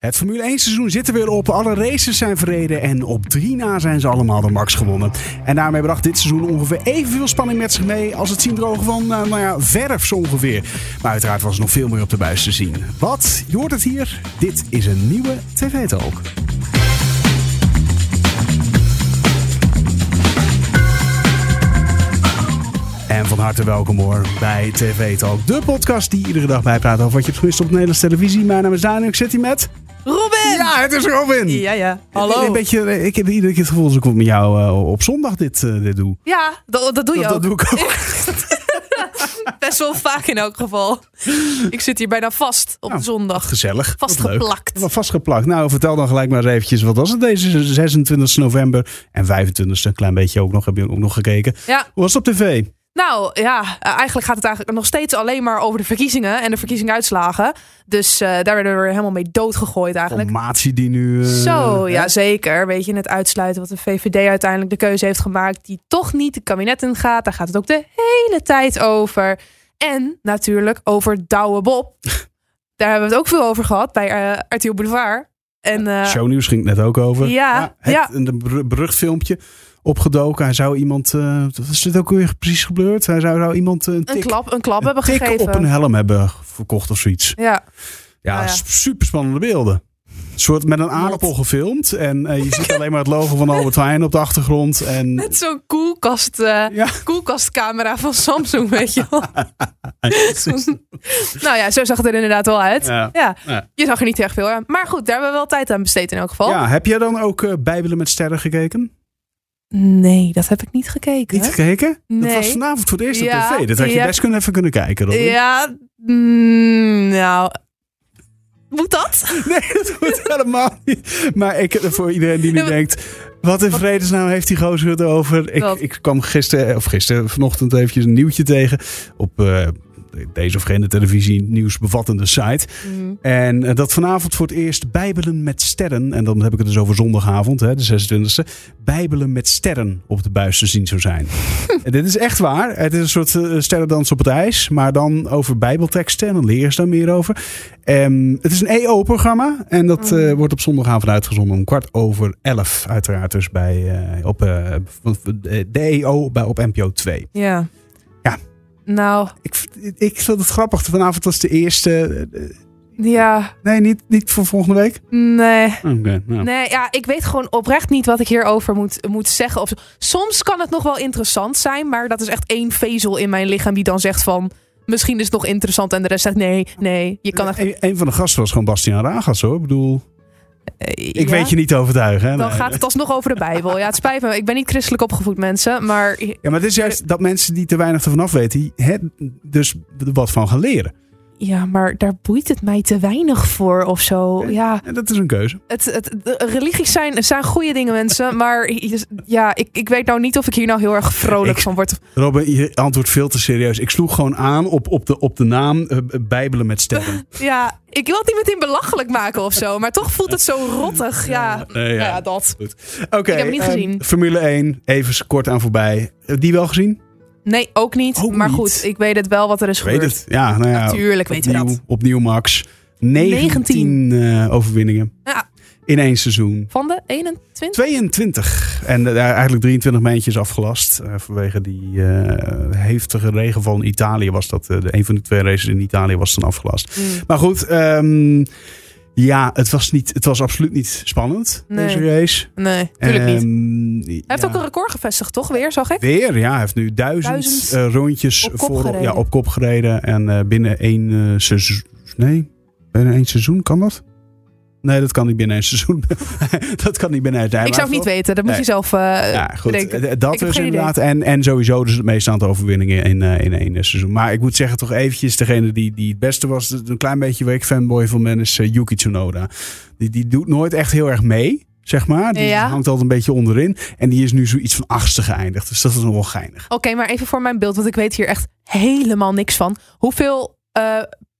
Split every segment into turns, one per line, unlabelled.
Het Formule 1 seizoen zit er weer op. Alle races zijn verreden en op drie na zijn ze allemaal de max gewonnen. En daarmee bracht dit seizoen ongeveer evenveel spanning met zich mee als het zien drogen van, uh, nou ja, verf ongeveer. Maar uiteraard was er nog veel meer op de buis te zien. Wat? Je hoort het hier. Dit is een nieuwe TV-talk. En van harte welkom hoor bij TV Talk, de podcast die iedere dag bijpraat over wat je hebt gemist op Nederlandse televisie. Mijn naam is Daniel, ik zit hier met...
Robin!
Ja, het is Robin!
Ja, ja. Hallo.
Een beetje, ik heb iedere keer het gevoel dat ik met jou uh, op zondag dit, uh, dit doe.
Ja, dat, dat doe je
dat,
ook.
Dat doe ik ook.
Best wel vaak in elk geval. Ik zit hier bijna vast op
Nou,
zondag.
Gezellig.
Vastgeplakt.
Vastgeplakt. Nou, vertel dan gelijk maar eens eventjes. Wat was het deze 26 november en 25 een klein beetje ook nog. Heb je ook nog gekeken.
Ja,
Hoe was het op tv?
Nou ja, uh, eigenlijk gaat het eigenlijk nog steeds alleen maar over de verkiezingen en de verkiezingsuitslagen. Dus uh, daar werden we helemaal mee doodgegooid eigenlijk.
Formatie die nu... Uh,
Zo,
hè?
ja zeker. Weet je, het uitsluiten wat de VVD uiteindelijk de keuze heeft gemaakt die toch niet het kabinet ingaat. Daar gaat het ook de hele tijd over. En natuurlijk over Douwe Bob. Daar hebben we het ook veel over gehad bij uh, RTL Boulevard. En, uh,
Shownieuws ging het net ook over.
Ja,
het,
ja.
Een ber- berucht filmpje opgedoken. Hij zou iemand... Uh, wat is dit ook weer precies gebeurd? Hij zou, zou iemand een, tik,
een klap, een klap
een
hebben
tik
gegeven.
op een helm hebben verkocht of zoiets.
Ja.
Ja,
Nou ja.
super spannende beelden. Een soort met een aardappel gefilmd. En uh, je ziet alleen maar het logo van Albert Heijn op de achtergrond. En...
Met zo'n koelkast, uh,
Ja.
koelkastcamera van Samsung, weet je wel. nou ja, zo zag het er inderdaad wel uit.
Ja.
Je zag er niet echt veel aan. Maar goed, daar hebben we wel tijd aan besteed in elk geval.
Ja, heb jij dan ook uh, Bijbelen met sterren gekeken?
Nee, dat heb ik niet gekeken.
Niet gekeken?
Nee.
Dat was vanavond voor het eerst
Ja,
op tv. Dat had je
ja.
best kunnen even kunnen kijken. Robin.
Ja, mm, nou... Moet dat?
Nee, dat moet helemaal niet. Maar ik, voor iedereen die nu denkt... Wat in vredesnaam heeft die gozer het over? Ik, ik kwam gisteren, of gisteren, vanochtend eventjes een nieuwtje tegen. Op uh, deze of geen televisie nieuwsbevattende site.
Mm.
En uh, dat vanavond voor het eerst Bijbelen met sterren. En dan heb ik het dus over zondagavond, hè, de 26e. Bijbelen met sterren op de buis te zien zou zijn. en dit is echt waar. Het is een soort uh, sterrendans op het ijs. Maar dan over bijbelteksten. En dan leer je daar meer over. Um, het is een EO-programma. En dat uh, wordt op zondagavond uitgezonden om kwart over elf. Uiteraard dus bij, uh, op de EO bij, op NPO 2.
Ja.
Ja.
Nou,
Ik, ik vind het grappig. Vanavond was de eerste...
ja,
Nee, niet, niet voor volgende week?
nee.
Okay, nou.
Nee, ja, ik weet gewoon oprecht niet wat ik hierover moet, moet zeggen. Of, soms kan het nog wel interessant zijn, maar dat is echt één vezel in mijn lichaam die dan zegt van... Misschien is het nog interessant en de rest zegt nee, nee. Je kan echt...
Een, een van de gasten was gewoon Bastiaan Ragas hoor. Ik bedoel, ik
ja?
weet je niet te overtuigen. Hè?
Dan
Nee.
gaat het alsnog over de Bijbel. Ja, het spijt me. Ik ben niet christelijk opgevoed, mensen. Maar
Ja, maar het is juist dat mensen die te weinig ervan af weten, die hè, dus wat van gaan leren.
Ja, maar daar boeit het mij te weinig voor of zo. Ja,
dat is een keuze.
het, het, religies zijn, zijn goede dingen, mensen. Maar ja, ik, ik weet nou niet of ik hier nou heel erg vrolijk
Ik-
van word.
Robin, je antwoordt veel te serieus. Ik sloeg gewoon aan op, op, de, op de naam eh, Bijbelen met sterren.
Ja, ik wil het niet meteen belachelijk maken of zo. Maar toch voelt het zo rottig. Ja,
ja.
ja. dat.
Oké,
Ik heb het niet
ehm,
gezien.
Formule 1, even kort aan voorbij. Die wel gezien?
Nee, ook niet.
Ook
maar
niet.
goed, ik weet het wel wat er is
Ik weet
gebeurd.
het. Ja, nou ja,
Natuurlijk weten we dat.
Opnieuw Max. 19, eh, overwinningen
Ja.
in één seizoen.
Van de 21?
22. En uh, eigenlijk 23 meentjes afgelast. Uh, vanwege die heftige regenval in Italië was dat. De, een van de twee races in Italië was dan afgelast.
Mm.
Maar goed, um, ja, het was, niet, het was absoluut niet spannend,
Nee.
deze race.
Nee, natuurlijk niet.
Um,
Hij heeft ook een record gevestigd, toch? Weer, zag ik?
Weer, ja. Hij heeft nu duizend,
Duizend
uh, rondjes
op kop
voor,
gereden.
ja, op kop gereden. En uh, binnen één uh, seizoen... Nee, binnen één seizoen kan dat? Nee, dat kan niet binnen één seizoen. dat kan niet binnen één
Ik zou het niet weten. Dat moet
Nee.
je zelf uh,
Ja, goed.
bedenken.
Dat
heb
dus inderdaad. En, en sowieso dus het meeste aantal overwinningen in, uh, in één seizoen. Maar ik moet zeggen, toch eventjes, degene die, die het beste was, een klein beetje waar ik fanboy van ben, is uh, Yuki Tsunoda. Die, die doet nooit echt heel erg mee, zeg maar. Die
Ja.
hangt altijd een beetje onderin. En die is nu zoiets van achtste geëindigd. Dus dat is nog wel geinig.
Oké, maar even voor mijn beeld, want ik weet hier echt helemaal niks van. Hoeveel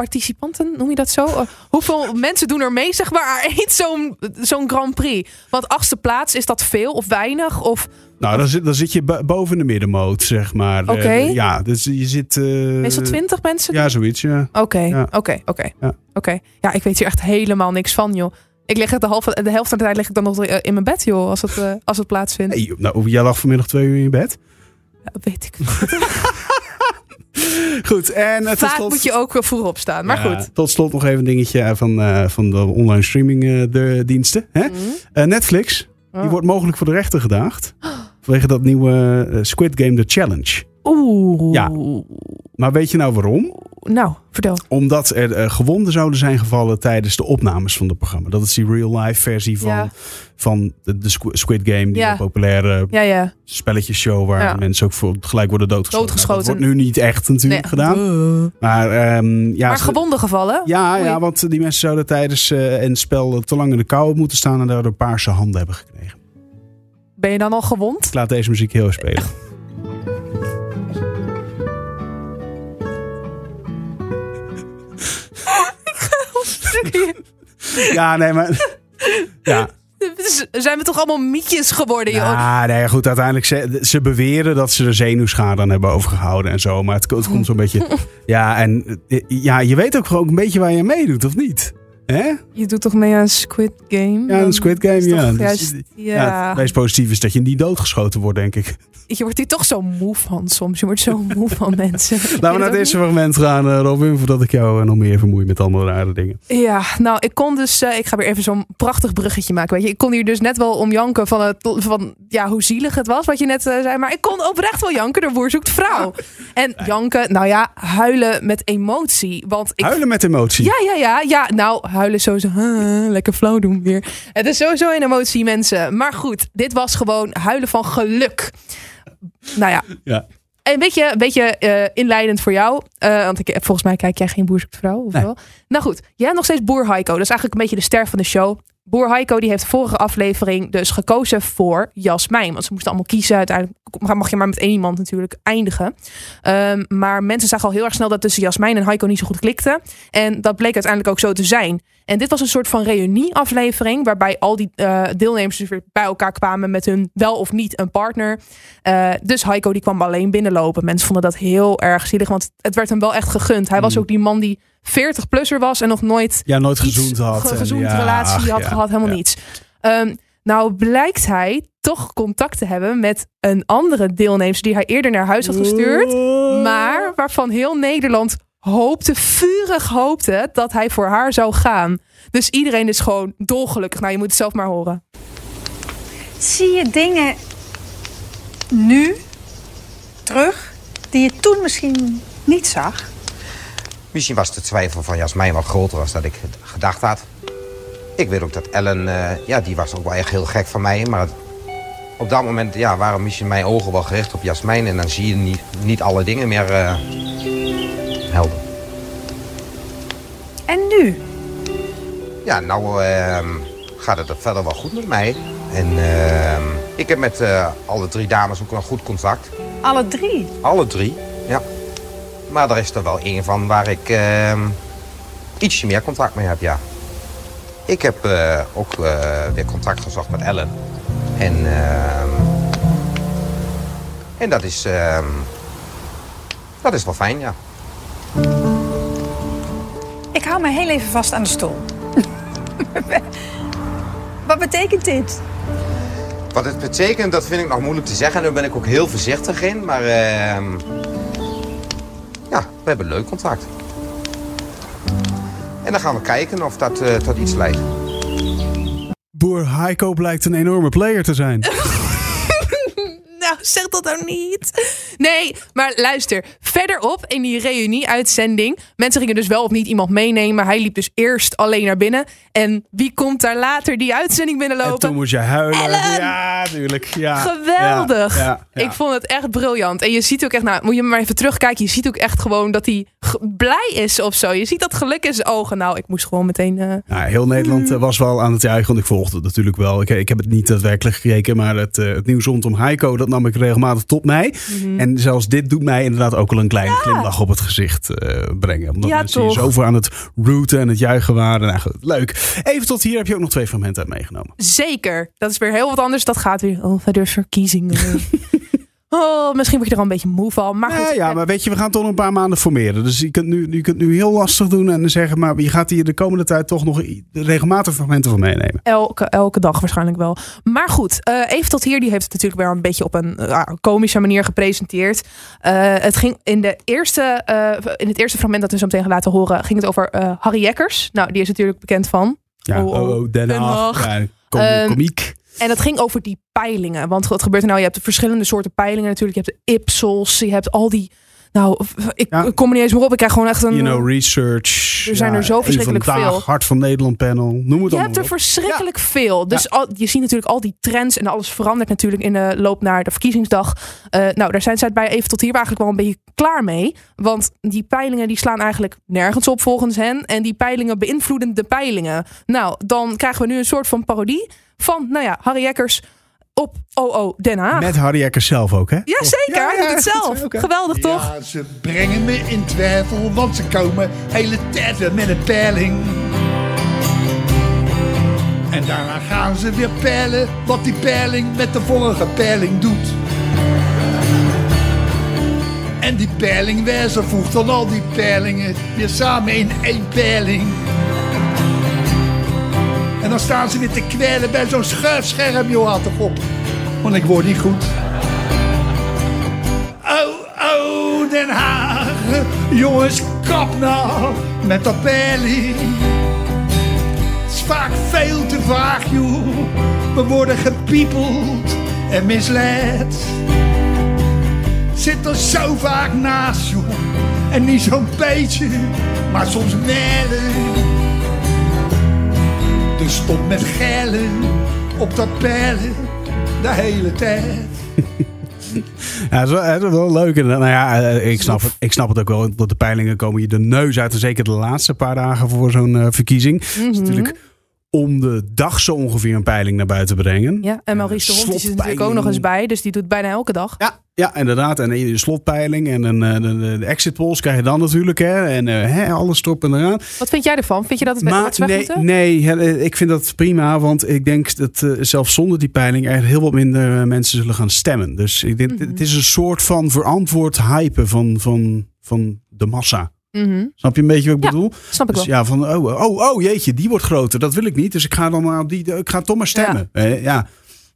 participanten, noem je dat zo? Uh, hoeveel mensen doen er mee, zeg maar, aan zo'n zo'n Grand Prix? Want achtste plaats, is dat veel of weinig? Of
Nou, dan zit, dan zit je bo- boven de middenmoot, zeg maar. Eh,
Oké.
ja, dus je zit... eh,
Meestal 20 mensen?
Ja, zoiets, ja.
Oké, oké, oké. Oké. Ja, ik weet hier echt helemaal niks van, joh. Ik lig echt de, halve, de helft van de tijd lig ik dan nog eh, in mijn bed, joh, als het, eh, als het plaatsvindt.
Hey, nou, jij lag vanmiddag twee uur in je bed.
Ja, weet ik.
Goed, en uh, tot
Vaak
slot...
moet je ook eh, vroeg opstaan, maar
Ja,
goed.
Tot slot nog even een dingetje eh, van, eh, van de online streaming eh, de diensten. Hè?
Mhm.
Eh, Netflix, die
Oh.
wordt mogelijk voor de rechter gedaagd. Vanwege dat nieuwe eh, Squid Game The Challenge.
Oeh.
Ja. Maar weet je nou waarom?
Nou, vertel.
Omdat er eh, gewonden zouden zijn gevallen tijdens de opnames van het programma. Dat is die real-life versie van,
Ja.
van de, de Squ- Squid Game. Die
Ja.
populaire
Ja,
spelletjesshow waar mensen ook voor gelijk worden doodgeschoten.
Doodgeschoten.
Nou, dat wordt nu niet echt natuurlijk
Nee.
gedaan. Maar, ehm, ja,
maar gewonden gevallen?
ja, ja, want die mensen zouden tijdens eh, een spel te lang in de kou moeten staan en daardoor paarse handen hebben gekregen.
Ben je dan al gewond?
Ik laat deze muziek heel even spelen. Ja, nee, maar. Ja,
Zijn we toch allemaal mietjes geworden, joh?
Ja, nee, goed. Uiteindelijk, ze, ze beweren dat ze er zenuwschade aan hebben overgehouden en zo. Maar het, het komt zo'n beetje... Ja, en eh, ja, je weet ook gewoon een beetje waar je meedoet, of niet? Hè?
Je doet toch mee aan Squid Game?
Ja, een Squid Game, ja. Dus-
juist-
ja.
ja.
Het meest positief is dat je niet doodgeschoten wordt, denk ik.
Je wordt hier toch zo moe van soms. Je wordt zo moe van mensen.
Laten we naar het eerste fragment gaan, eh, Robin, voordat ik jou eh, nog meer vermoei met allemaal rare dingen.
Ja, nou, ik kon dus... eh, ik ga weer even zo'n prachtig bruggetje maken, weet je. Ik kon hier dus net wel om janken van, het, van ja, hoe zielig het was, wat je net zei. Maar ik kon oprecht wel janken door Boer zoekt vrouw. En janken, nou ja, huilen met emotie. Want ik
Huilen met emotie.
Ja, ja, ja, ja. Nou, huilen sowieso. huh, lekker flauw doen weer. Het is sowieso een emotie, mensen. Maar goed, dit was gewoon huilen van geluk. Nou ja.
Ja.
Een beetje, een beetje eh, inleidend voor jou. Eh, want ik, volgens mij kijk jij geen Boer zoekt vrouw, of
Nee.
wel? Nou goed, jij hebt nog steeds Boer Heiko. Dat is eigenlijk een beetje de ster van de show. Boer Heiko die heeft vorige aflevering dus gekozen voor Jasmijn. Want ze moesten allemaal kiezen. Uiteindelijk mag je maar met één iemand natuurlijk eindigen. Ehm, maar mensen zagen al heel erg snel dat tussen Jasmijn en Heiko niet zo goed klikte. En dat bleek uiteindelijk ook zo te zijn. En dit was een soort van reunie-aflevering. Waarbij al die eh, deelnemers dus weer bij elkaar kwamen met hun wel of niet een partner. Eh, dus Heiko die kwam alleen binnenlopen. Mensen vonden dat heel erg zielig. Want het werd hem wel echt gegund. Hij was
Mm.
ook die man die 40-plusser was en nog nooit
Ja, nooit
iets
gezoend had.
ge-
en
gezoend
ja,
relatie
ach,
had
ja,
gehad, helemaal
ja.
niets. Ehm, nou blijkt hij toch contact te hebben met een andere deelnemer die hij eerder naar huis had gestuurd. Maar waarvan heel Nederland hoopte, vurig hoopte, dat hij voor haar zou gaan. Dus iedereen is gewoon dolgelukkig. Nou, je moet het zelf maar horen.
Zie je dingen nu terug die je toen misschien niet zag?
Misschien was de twijfel van Jasmijn wat groter dan dat ik gedacht had. Ik weet ook dat Ellen, eh, ja, die was ook wel echt heel gek van mij. Maar op dat moment ja, waren misschien mijn ogen wel gericht op Jasmijn. En dan zie je niet, niet alle dingen meer eh, helder.
En nu?
Ja, nou ehm, gaat het er verder wel goed met mij. En ehm, ik heb met eh, alle drie dames ook nog goed contact.
Alle drie?
Alle drie. Maar er is er wel één van waar ik ehm, ietsje meer contact mee heb, ja. Ik heb eh, ook eh, weer contact gezocht met Ellen. En, ehm, en dat, is, ehm, dat is wel fijn, ja.
Ik hou me heel even vast aan de stoel. Wat betekent dit?
Wat het betekent, dat vind ik nog moeilijk te zeggen. En daar ben ik ook heel voorzichtig in. Maar we hebben leuk contact. En dan gaan we kijken of dat eh, tot iets leidt.
Boer Heiko blijkt een enorme player te zijn.
Zeg dat nou niet. Nee, maar luister. Verderop in die reunie-uitzending. Mensen gingen dus wel of niet iemand meenemen. Hij liep dus eerst alleen naar binnen. En wie komt daar later die uitzending
En
binnenlopen?
toen moest je huilen.
Ellen!
Ja, tuurlijk. Ja.
Geweldig.
Ja, ja, ja.
Ik vond het echt briljant. En je ziet ook echt, nou, moet je maar even terugkijken. Je ziet ook echt gewoon dat hij blij is of zo. Je ziet dat geluk in zijn ogen. Nou, ik moest gewoon meteen. eh,
Nou, heel Nederland eh, was wel aan het juichen, want ik volgde het natuurlijk wel. Ik, ik heb het niet daadwerkelijk gekeken, maar het, eh, het nieuws rondom Heiko, dat nam ik natuurlijk regelmatig tot mij.
Mhm.
En zelfs dit doet mij inderdaad ook al een kleine glimlach op het gezicht eh, brengen. Omdat
Ja,
mensen zoveel aan het rooten en het juichen waren. Nou, goed, leuk. Even tot hier heb je ook nog twee fragmenten uit meegenomen.
Zeker. Dat is weer heel wat anders. Dat gaat weer over de verkiezingen. oh, misschien word je er al een beetje moe van. Maar goed,
Ja, maar weet je, we gaan toch nog een paar maanden formeren. Dus je kunt nu, je kunt nu heel lastig doen en zeggen, maar je gaat hier de komende tijd toch nog regelmatig fragmenten van meenemen.
Elke, elke dag waarschijnlijk wel. Maar goed, eh, even tot hier. Die heeft het natuurlijk weer een beetje op een eh, komische manier gepresenteerd. Eh, het ging in, de eerste, in het eerste fragment dat we zo meteen gaan laten horen... ging het over Harry Jekkers. Nou, die is natuurlijk bekend van.
Ja,
Oh,
oh,
oh,
oh, Den Haag. Ja, kom,
Ehm,
komiek.
En dat ging over die peilingen. Want wat gebeurt er nou? Je hebt de verschillende soorten peilingen natuurlijk. Je hebt de Ipsos, je hebt al die... Nou, ik
Ja.
kom er niet eens meer op. Ik krijg gewoon echt een...
You know, research.
er zijn er zo verschrikkelijk
Vandaag,
veel.
Hart van Nederland panel. Noem het
Je
allemaal
hebt er
op.
verschrikkelijk veel. Dus al, je ziet natuurlijk al die trends en alles verandert natuurlijk in de loop naar de verkiezingsdag. Eh, nou, daar zijn zij het bij even tot hier eigenlijk wel een beetje klaar mee. Want die peilingen die slaan eigenlijk nergens op volgens hen. En die peilingen beïnvloeden de peilingen. Nou, dan krijgen we nu een soort van parodie van, nou ja, Harry Jekkers op OO Den Haag.
Met Harry Eckers zelf ook, hè?
Ja, zeker.
Ja,
Hij
ja,
doet het zelf. Geweldig, toch?
Ja, ze brengen me in twijfel, want ze komen hele tijden met een peiling. En daarna gaan ze weer peilen wat die peiling met de vorige peiling doet. En die peilingwijzer voegt dan al die peilingen weer samen in één peiling. En dan staan ze weer te kwellen bij zo'n schuifscherm, joh, had toch op. Want ik word niet goed. Oh, oh, Den Haag. Jongens, kap nou met dat peiling. Het is vaak veel te vaag, joh. We worden gepiepeld en misleid. Zit er zo vaak naast, joh. En niet zo'n beetje, maar soms wel. Dus stop met gellen op dat peilen de hele tijd.
Ja, dat is wel, dat is wel leuk. En, nou ja, eh, ik snap, het, ik snap het ook wel. Dat de peilingen komen je de neus uit. En zeker de laatste paar dagen voor zo'n eh, verkiezing.
Mhm.
is natuurlijk om de dag zo ongeveer een peiling naar buiten brengen.
Ja, en Maurice de Hond zit er natuurlijk ook nog eens bij. Dus die doet bijna elke dag.
Ja, ja, inderdaad. En de slotpeiling en een, eh, de, de, exit polls krijg je dan natuurlijk. Hè. En eh, hè, alles erop en eraan.
Wat vind jij ervan? Vind je dat het
Maar
wat
nee,
moeten?
nee, eh, ik vind dat prima. Want ik denk dat eh, zelfs zonder die peiling er heel wat minder eh, mensen zullen gaan stemmen. Dus ik denk,
Mhm.
het is een soort van verantwoord hypen van, van, van de massa.
Mhm.
Snap je een beetje wat ik
Ja,
bedoel?
Snap ik
Dus
wel.
ja, van oh, oh, oh jeetje, die wordt groter. Dat wil ik niet. Dus ik ga dan maar op die. Ik ga toch maar stemmen. Ja, ja.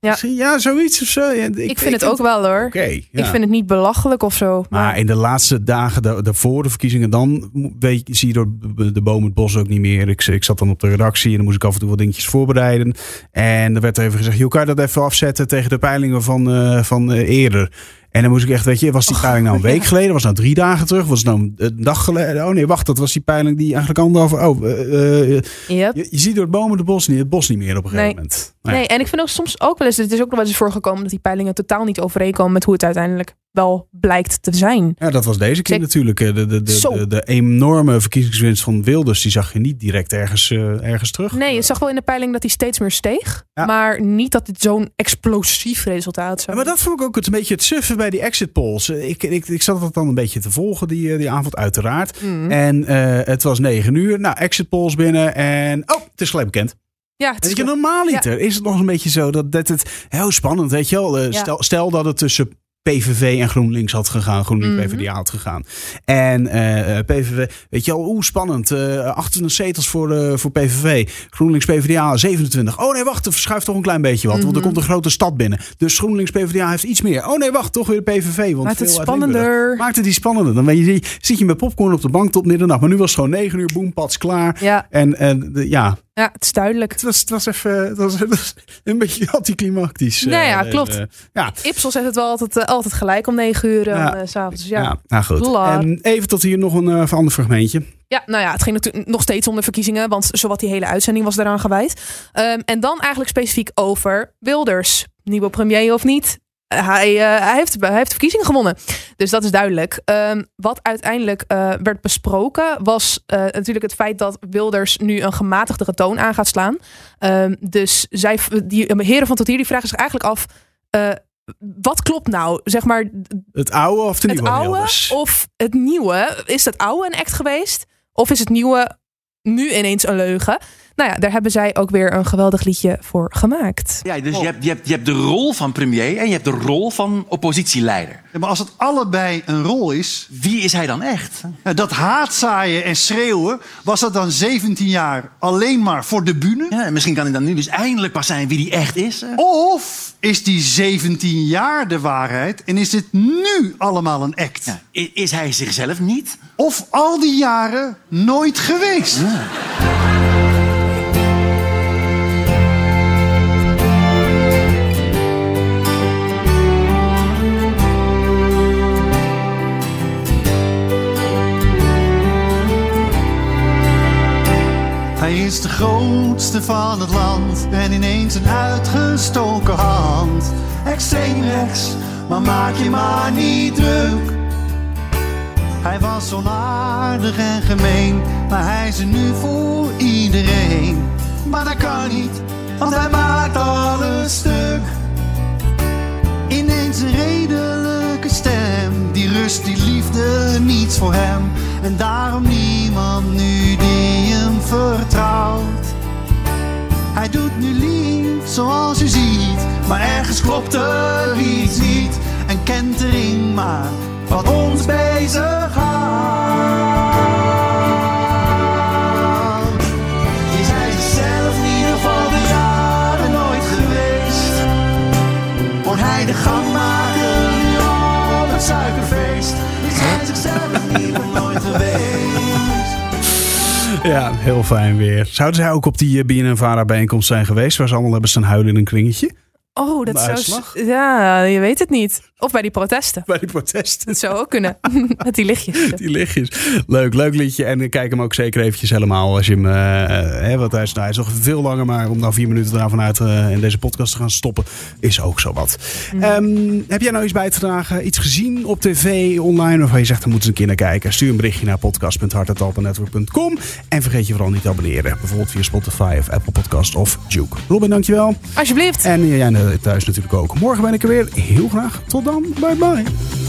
Ja.
Misschien, ja zoiets of zo. Ja, ik,
Ik, vind het ook wel hoor.
Oké. ja.
Ik vind het niet belachelijk of zo. Maar,
Maar in de laatste dagen da- daarvoor de verkiezingen, dan weet, je- zie je door de- boom het bos ook niet meer. Ik, ik zat dan op de redactie en dan moest ik af en toe wat dingetjes voorbereiden. En er werd even gezegd, joh, kan je dat even afzetten tegen de peilingen van, eh, van eh, eerder? En dan moest ik echt, weet je, was die peiling nou een week geleden? Was het nou drie dagen terug? Was het nou een dag geleden? Oh nee, wacht, dat was die peiling die eigenlijk anderhalve... Oh, eh, eh,
Yep.
je, je ziet door het boom het bos niet, het bos niet meer op een gegeven
Nee.
moment. Nou ja.
Nee, en ik vind ook soms ook wel eens, het is ook nog wel eens voorgekomen dat die peilingen totaal niet overeenkomen met hoe het uiteindelijk wel blijkt te zijn.
Ja, dat was deze keer natuurlijk. De, de, de, de, enorme verkiezingswinst van Wilders, die zag je niet direct ergens, eh, ergens terug.
Nee, je zag wel in de peiling dat hij steeds meer steeg. Maar niet dat dit zo'n explosief resultaat zou
maar dat vond ik ook het, een beetje het suffen bij die exit polls. Eh, Ik, ik, ik zat dat dan een beetje te volgen die, eh, die avond uiteraard.
Mhm.
En het was negen uur. Nou, exit polls binnen en oh, het is gelijk bekend.
Ja, het is
Weet je, normaal
Ja.
is het nog een beetje zo dat, dat het heel spannend, weet je wel.
Ja.
stel, stel dat het tussen PVV en GroenLinks had gegaan. GroenLinks
Mhm.
PvdA had gegaan. En eh, eh, PVV, weet je wel, oeh, spannend. eh 28 zetels voor, eh, voor PVV. GroenLinks PvdA 27. Oh nee, wacht, er verschuift toch een klein beetje wat. Want er
Mhm.
komt een grote stad binnen. Dus GroenLinks PvdA heeft iets meer. Oh nee, wacht, toch weer de PVV. Want
Maakt het spannender.
Maakt het die spannender. Dan ben je, zit je met popcorn op de bank tot middernacht. Maar nu was het gewoon 9 uur, boem, pats, klaar.
Ja,
En, en de- ja,
ja, het is duidelijk.
het was, het was even het was, het was een beetje anticlimactisch.
Nou ja,
eh,
klopt.
eh, ja,
Ipsos heeft het wel altijd, eh, altijd gelijk om negen uur
Ja.
s'avonds.
Ja.
ja.
nou goed. En even tot hier nog een ander fragmentje.
Ja, nou ja, het ging natuurlijk nog steeds om de verkiezingen, want zowat die hele uitzending was daaraan gewijd. Ehm, en dan eigenlijk specifiek over Wilders. Nieuwe premier of niet. Hij, eh, hij, heeft, hij heeft de verkiezingen gewonnen. Dus dat is duidelijk. Ehm, wat uiteindelijk eh, werd besproken was eh, natuurlijk het feit dat Wilders nu een gematigdere toon aan gaat slaan. Ehm, dus zij, die heren van tot hier die vragen zich eigenlijk af. wat klopt nou? Zeg maar
Het oude of de
het
nieuwe
oude
Wilders?
of het nieuwe? Is het oude een act geweest? Of is het nieuwe nu ineens een leugen? Nou ja, daar hebben zij ook weer een geweldig liedje voor gemaakt.
Ja, dus je, hebt, je, hebt, je hebt de rol van premier en je hebt de rol van oppositieleider.
Ja, maar als het allebei een rol is,
Wie is hij dan echt?
ja, dat haatzaaien en schreeuwen, was dat dan 17 jaar alleen maar voor de bühne?
Ja, misschien kan hij dan nu dus eindelijk pas zijn wie hij echt is.
Of is die 17 jaar de waarheid en is dit nu allemaal een act?
Ja, is hij zichzelf niet?
Of al die jaren nooit geweest? Hij is de grootste van het land en ineens een uitgestoken hand. Extreem rechts, maar maak je maar niet druk. Hij was onaardig en gemeen, maar hij is er nu voor iedereen. Maar dat kan niet, want hij maakt alles stuk. Ineens een redelijke stem, die rust, die liefde, niets voor hem. En daarom niemand nu die hem vertrouwt. Hij doet nu lief, zoals u ziet, maar ergens klopt er iets niet. En kentering maar wat ons bezighoudt.
Ja, heel fijn weer. Zouden zij ook op die eh, BNNVARA bijeenkomst zijn geweest... waar ze allemaal hebben staan huilen in een kringetje?
Oh, dat zou... Ja, je weet het niet. Of bij die protesten.
Bij die protesten.
Dat zou ook kunnen. Met die lichtjes.
Die lichtjes. Leuk, leuk liedje. En eh, kijk hem ook zeker eventjes helemaal als je hem... eh, hè, want hij is, nou, hij is nog veel langer, maar om dan vier minuten eraan uit eh, in deze podcast te gaan stoppen... is ook zo wat. Ehm, heb jij nou iets bij te dragen? Iets gezien op tv, online? Of je zegt, dan moeten ze een keer naar kijken. Stuur een berichtje naar podcast.hartentalpenetwork.com. En vergeet je vooral niet te abonneren. Bijvoorbeeld via Spotify of Apple Podcast of Juke. Robin, dankjewel.
Alsjeblieft.
En jij thuis natuurlijk ook. Morgen ben ik er weer. Heel graag. Tot Bye bye.